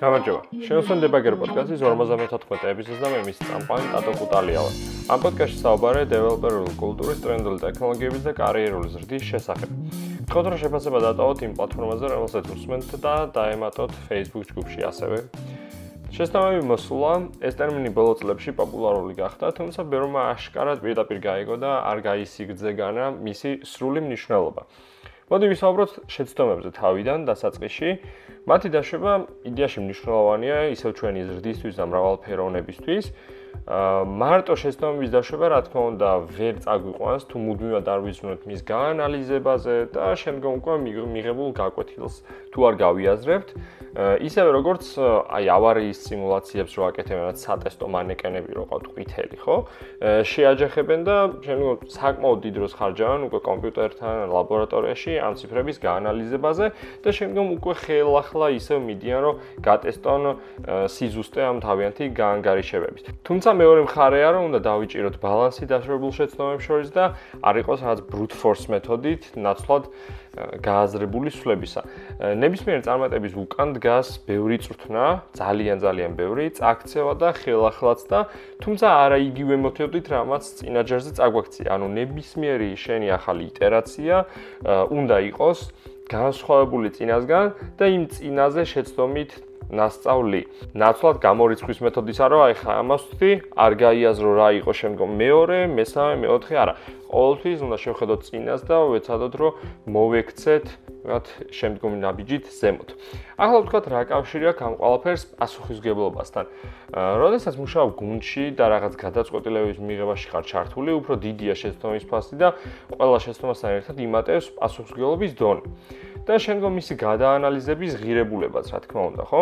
გამარჯობა. შევსვენ დებაგერ პოდკასტის 54 ეპიზოდს და მე მის წამყვანი ტატო კუტალია ვარ. ამ პოდკასტში საუბარია დეველოპერული კულტურის, ტრენდული ტექნოლოგიების და კარიერული ზრდის შესახებ. გქონდ რა შეფასება დატოვოთ იმ პლატფორმაზე, რომელსაც უსმენთ და დაემატოთ Facebook ჯგუფში ასევე. შესაბამისი მოსულა, ეს ტერმინი ბოლო წლებში პოპულარული გახდა, თუმცა ბევრმა აშკარად პირდაპირ გაიგო და არ გაისიგძეგანა მისი სრული მნიშვნელობა. მოდი ვისაუბროთ შეცდომებზე თავიდან დასაწყისში. მათი დაშვება იდეაში მნიშვნელოვანია ისევ ჩვენი ზრდისთვის და მრავალფეროვნებისთვის. მარტო შეცდომების დაშვება, რა თქმა უნდა, ვერ წაგვიყვანს თუ მუდმივად არ ვიზრუნოთ მის გაანალიზებაზე და შემდგომ უკვე მიღებულ გაკვეთილს თუ არ გავიაზრებთ. ისევე როგორც აი ავარიის სიმულაციებს რო აკეთებენ სატესტო მანეკენები რო ყავთ ყვითელი, ხო? შეაჯახებენ და შემდგომ საკმაოდ დიდ დროს ხარჯავენ უკვე კომპიუტერთან ლაბორატორიაში ამ ციფრების გაანალიზებაზე და შემდგომ უკვე ხელახლა ისევ მიდიან რომ გატესტონ სიზუსტე ამ თავიანთი გაანგარიშებების. თუმცა მეორე მხარეა რომ უნდა დავიჭიროთ ბალანსი დაშვებულ შეცდომებს შორის და არ იყოს რაღაც brute force მეთოდით ნაცვლად გააზრებული სვლებისა. ნებისმიერ წარმატების უკან დგას ბევრი წრთნა, ძალიან ძალიან ბევრი, წაქცევა და ხელახლაც და თუმცა არა იგივე მეთოდით, რამაც წინაჯერზე წაგვაქცია. ანუ ნებისმიერი შენი ახალი იტერაცია უნდა იყოს განსხვავებული წინასგან და იმ წინაზე შეცდომით ნასწავლი. ნაცვლად გამორიცხვის მეთოდისა რო აი ხა ამას ვთქვი, არ გაიაზრო რა იყო შემდგომ მეორე, მესამე, მეოთხე, არა. ყოველთვის უნდა შევხედოთ წინას და ვეცადოთ რომ მოვექცეთ რაღაც შემდგომი ნაბიჯით ზემოთ. ახლა ვთქვათ რა კავშირი აქვს ამ ყველაფერს პასუხისგებლობასთან. როდესაც მუშაობ გუნდში და რაღაც გადაწყვეტილების მიღებაში ხარ ჩართული, უფრო დიდია შეცდომის ფასი და ყველა შეცდომასთან ერთად იმატებს პასუხისგებლობის დონე. და შემდგომ მისი გადაანალიზების ღირებულებაც, რა თქმა უნდა, ხო?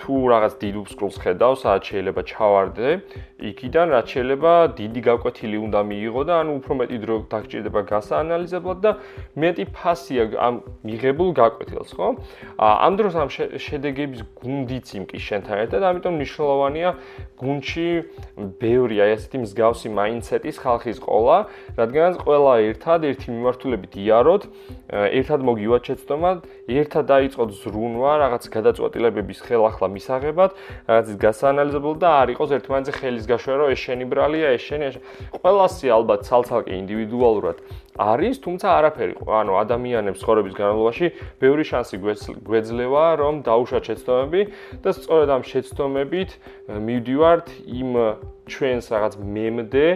თუ რაღაც დიდ უსკროლს ხედავ, სადაც შეიძლება ჩავარდე, იქიდან რაც შეიძლება დიდი გაკვეთილი უნდა მიიღო და ანუ უფრო მეტი დრო დაგჭირდება გასაანალიზებლად და მეტი ფასია ამ მიღებულ გაკვეთილს, ხო? ამ დროს ამ შედეგების გუნდიც იმკი შენთან ერთად, ამიტომ მნიშვნელოვანია გუნდში ბევრი აი ესეთი მსგავსი მაინდსეტის ხალხის ყოლა, რადგანაც ყველა ერთად ერთი მიმართულებით იაროთ, ერთად მოგივათ შეცდომა, ერთად დაიწყოთ ზრუნვა რაღაც გადაწყვეტილებების ხელახლა მისაღებად, რაღაც გასაანალიზებულ და არ იყოს ერთმანეთზე ხელის გაშვება, რომ ეს შენი ბრალია, ეს შენი ყველასი ალბათ ცალ-ცალკე ინდივიდუალურად არის, თუმცა არაფერი, ანუ ადამიანებს ხორების განმავლობაში ბევრი შანსი გვეძლევა, რომ დაუშვათ შეცდომები და სწორედ ამ შეცდომებით მივდივართ იმ ჩვენს რაღაც მემდე,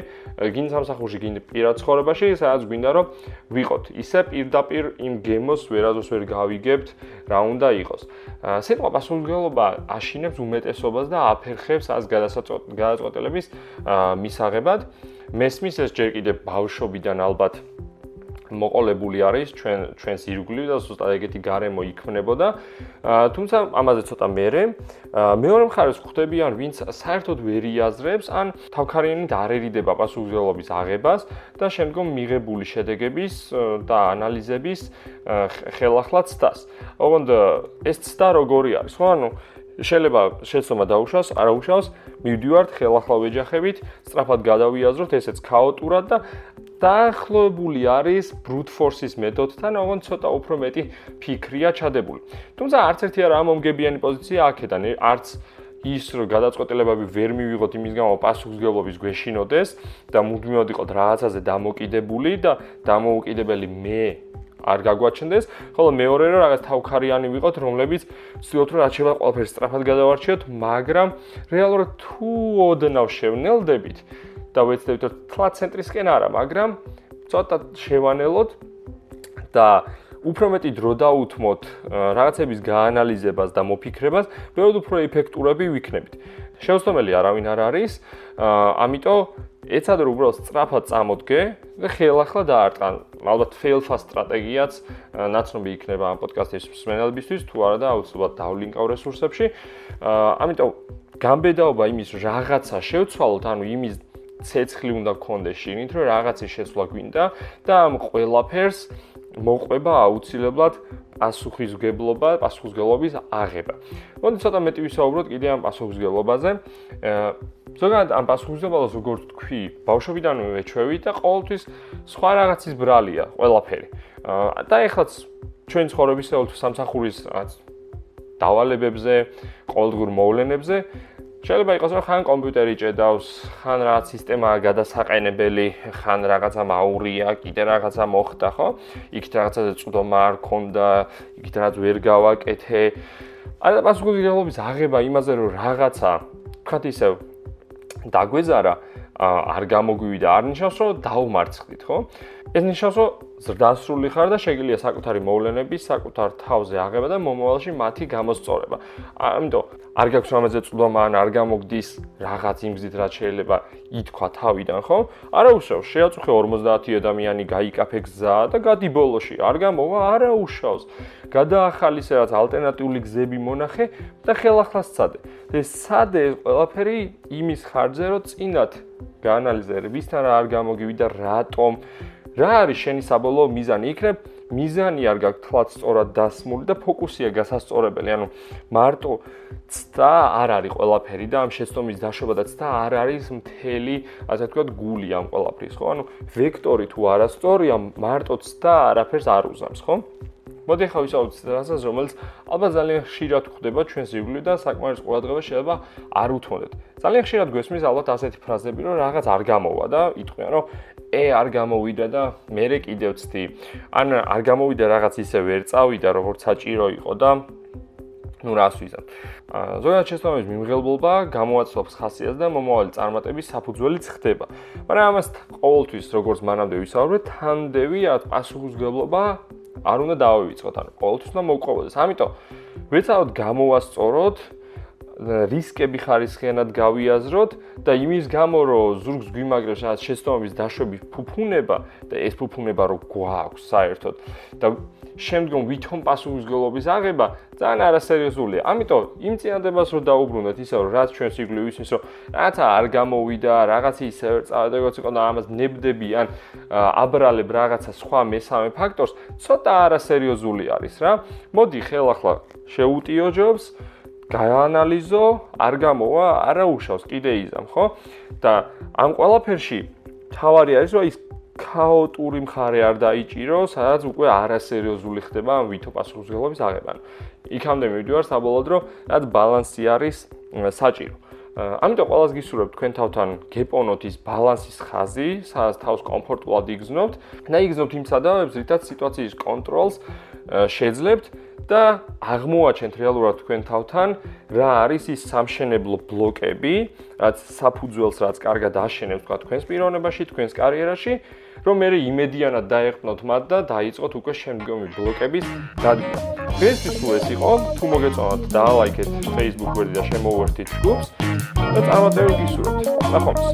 გინ სამსახურში, გინ პირად ცხოვრებაში, სადაც გვინდა რომ ვიყოთ. ისე პირდაპირ იმ გემოს ვერაზოს ვერ გავიგებთ, რა უნდა იყოს. სიტყვა პასუხისმგებლობა აშინებს უმეტესობას და აფერხებს ას გადაწყვეტილების მისაღებად. მესმის ეს ჯერ კიდევ ბავშვობიდან ალბათ მოყოლებული არის ჩვენ ჩვენს ირგვლივ და ზუსტად ეგეთი გარემო იქმნებოდა. თუმცა ამაზე ცოტა მეერე მეორე მხარეს ხვდებიან ვინც საერთოდ ვერ იაზრებს ან თავქარიანი დარერიდება პასუხისმგებლობის აღებას და შემდგომ მიღებული შედეგების და ანალიზების ხელახლად ცდას. ოღონდ ეს ცდა როგორი არის? ხო ანუ შეიძლება შეცდომა დაუშვას, არა უშავს, მივდივართ ხელახლა ვეჯახებით, სწრაფად გადავიაზროთ ესეც ქაოტურად და დაახლოებული არის brute force-ის მეთოდთან, ოღონდ ცოტა უფრო მეტი ფიქრია ჩადებული. თუმცა არც ერთი არა მომგებიანი პოზიცია აქედან, არც ის რომ გადაწყვეტილებები ვერ მივიღოთ იმის გამო პასუხისგებლობის გვეშინოდეს და მუდმივად იყოთ რაღაცაზე დამოკიდებული და დამოუკიდებელი მე არ გაგვაჩნდეს, ხოლო მეორე რომ რაღაც თავქარიანი ვიყოთ, რომლებიც ვცდილობთ რომ რაც შეიძლება ყველაფერს სწრაფად გადავარჩიოთ, მაგრამ რეალურად თუ ოდნავ შევნელდებით და ვეცდებით რომ თლა ცენტრისკენ არა, მაგრამ ცოტა შევანელოთ და უფრო მეტი დრო დაუთმოთ რაღაცების გაანალიზებას და მოფიქრებას, ბევრად უფრო ეფექტურები ვიქნებით. შეუსწავლელი არავინ არ არის, ამიტომ ეცადე რომ უბრალოდ სწრაფად წამოდგე და ხელახლა დაარტყან. ალბათ fail fast სტრატეგიაც ნაცნობი იქნება ამ პოდკასტის მსმენელებისთვის, თუ არა და აუცილებლად დავლინკავ რესურსებში. ამიტომ გამბედაობა იმის რაღაცა შევცვალოთ, ანუ იმის ცეცხლი უნდა გქონდეს შინით, რომ რაღაცის შესვლა გვინდა და ამ ყველაფერს მოყვება აუცილებლად პასუხისგებლობა, პასუხისგებლობის აღება. მოდი ცოტა მეტი ვისაუბროთ კიდე ამ პასუხისგებლობაზე. ზოგადად ამ პასუხისმგებლობას როგორც თქვი, ბავშვობიდანვე ვეჩვევი და ყოველთვის სხვა რაღაცის ბრალია ყველაფერი. და ეხლაც ჩვენ ცხოვრებისეულ თუ სამსახურის დავალებებზე, ყოველდღიურ მოვლენებზე შეიძლება იყოს რომ ხან კომპიუტერი ჭედავს, ხან რაღაც სისტემაა გადასაყენებელი, ხან რაღაცა მაურია, კიდე რაღაცა მოხდა, ხო? იქით რაღაცაზე წვდომა არ ქონდა, იქით რაღაც ვერ გავაკეთე. არა პასუხისმგებლობის აღება იმაზე რომ რაღაცა თქვათ ისე დაგვეზარა არ გამოგვივიდა არ ნიშნავს რომ დაუმარცხდით ხო ეს ნიშნავს რომ ზრდასრული ხარ და შეგიძლია საკუთარი მოვლენები საკუთარ თავზე აღება და მომავალში მათი გამოსწორება. ამიტომ არ გაქვს ამაზე წვდომა ან არ გამოგდის რაღაც იმგზით რაც შეიძლება ითქვა თავიდან ხო? არა უშავს შეაწუხე 50 ადამიანი გაიკაფე გზა და გადი ბოლოში არ გამოვა არა უშავს. გადაახალისე რაც ალტერნატიული გზები მონახე და ხელახლას წადე ეს სადე ყველაფერი იმის ხარჯზე რომ წინათ გაანალიზე ვისთან რა არ გამოგივიდა რატომ რა არის შენი საბოლოო მიზანი? იქნებ მიზანი არ გაქვს თვაც სწორად დასმული და ფოკუსია გასასწორებელი. ანუ მარტო ცდა არ არის ყველაფერი და ამ შეცდომის დაშვება და ცდა არ არის მთელი, ასე ვთქვათ, გული ამ ყველაფრის, ხო? ანუ ვექტორი თუ არასწორია, მარტო ცდა არაფერს არ უზამს, ხო? მოდი ახლა ვისაუბროთ რასაც რომელიც ალბათ ძალიან ხშირად ხდება ჩვენს იგვლი და საკმარის ყურადღება შეიძლება არ უთმოდეთ. ძალიან ხშირად გვესმის ალბათ ასეთი ფრაზები, რომ რაღაც არ გამოვა და იტყვიან, რომ ე არ გამოვიდა და მე რე კიდევ ცდი. ან არ გამოვიდა რაღაც ისე ვერ წავიდა, როგორც საჭირო იყო და ну ვიზამ. აა ზოგადად შეცდომების მიმღებლობა გამოაცლობს ხასიათს და მომავალი წარმატების საფუძველიც ხდება. მაგრამ ამას ყოველთვის როგორც მანამდე ვისაუბრეთ, თანდევი ათ პასუხისგებლობა არ უნდა დავივიწყოთ, ანუ ყოველთვის უნდა მოვყვებოდეს. ამიტომ ვეცადოთ გამოვასწოროთ რისკები ხარისხიანად გავიაზროთ და იმის გამო რომ ზურგს გვიმაგრებს რაღაც შეცდომების დაშვების ფუფუნება და ეს ფუფუნება რო გვაქვს საერთოდ და შემდგომ ვითომ პასუხისგებლობის აღება ძალიან არასერიოზულია. ამიტომ იმ წინადებას რო დაუბრუნდეთ ისე რომ რაც ჩვენ სიგლი ისმის რომ რაღაცა არ გამოვიდა, რაღაცა ისე წავედა როგორც იყო და ამას ნებდები ან აბრალებ რაღაცა სხვა მესამე ფაქტორს, ცოტა არასერიოზული არის რა. მოდი ხელახლა შეუტიოჯობს გაანალიზო, არ გამოვა, არა უშავს, კიდე იზამ, ხო? და ამ ყველაფერში თავარი არის, რომ ის ქაოტური მხარე არ დაიჭირო, სადაც უკვე არასერიოზული ხდება ამ ვითო პასუხისმგებლობის აღება. იქამდე მივიდივარ საბოლოოდ, რომ რაც ბალანსი არის საჭირო. ამიტომ ყველას გისურვებ თქვენ თავთან გეპონოთ ის ბალანსის ხაზი, სადაც თავს კომფორტულად იგზნობთ და იგზნობთ იმ სადავებს, რითაც სიტუაციის კონტროლს შეძლებთ და აღმოაჩენთ რეალურად თქვენ თავთან რა არის ის სამშენებლო ბლოკები, რაც საფუძველს რაც კარგად აშენებს თქვა თქვენს პიროვნებაში, თქვენს კარიერაში, რომ მე იმედიანად დაეყნოთ მათ და დაიწყოთ უკვე შემდგომი ბლოკების დადგმა. ფესის თუ ეს იყო, თუ მოგეწონათ და ლაიქეთ Facebook გვერდი და შემოუერთდით ჯგუფს და წარმატებები გისურვებთ. ნახვამდის.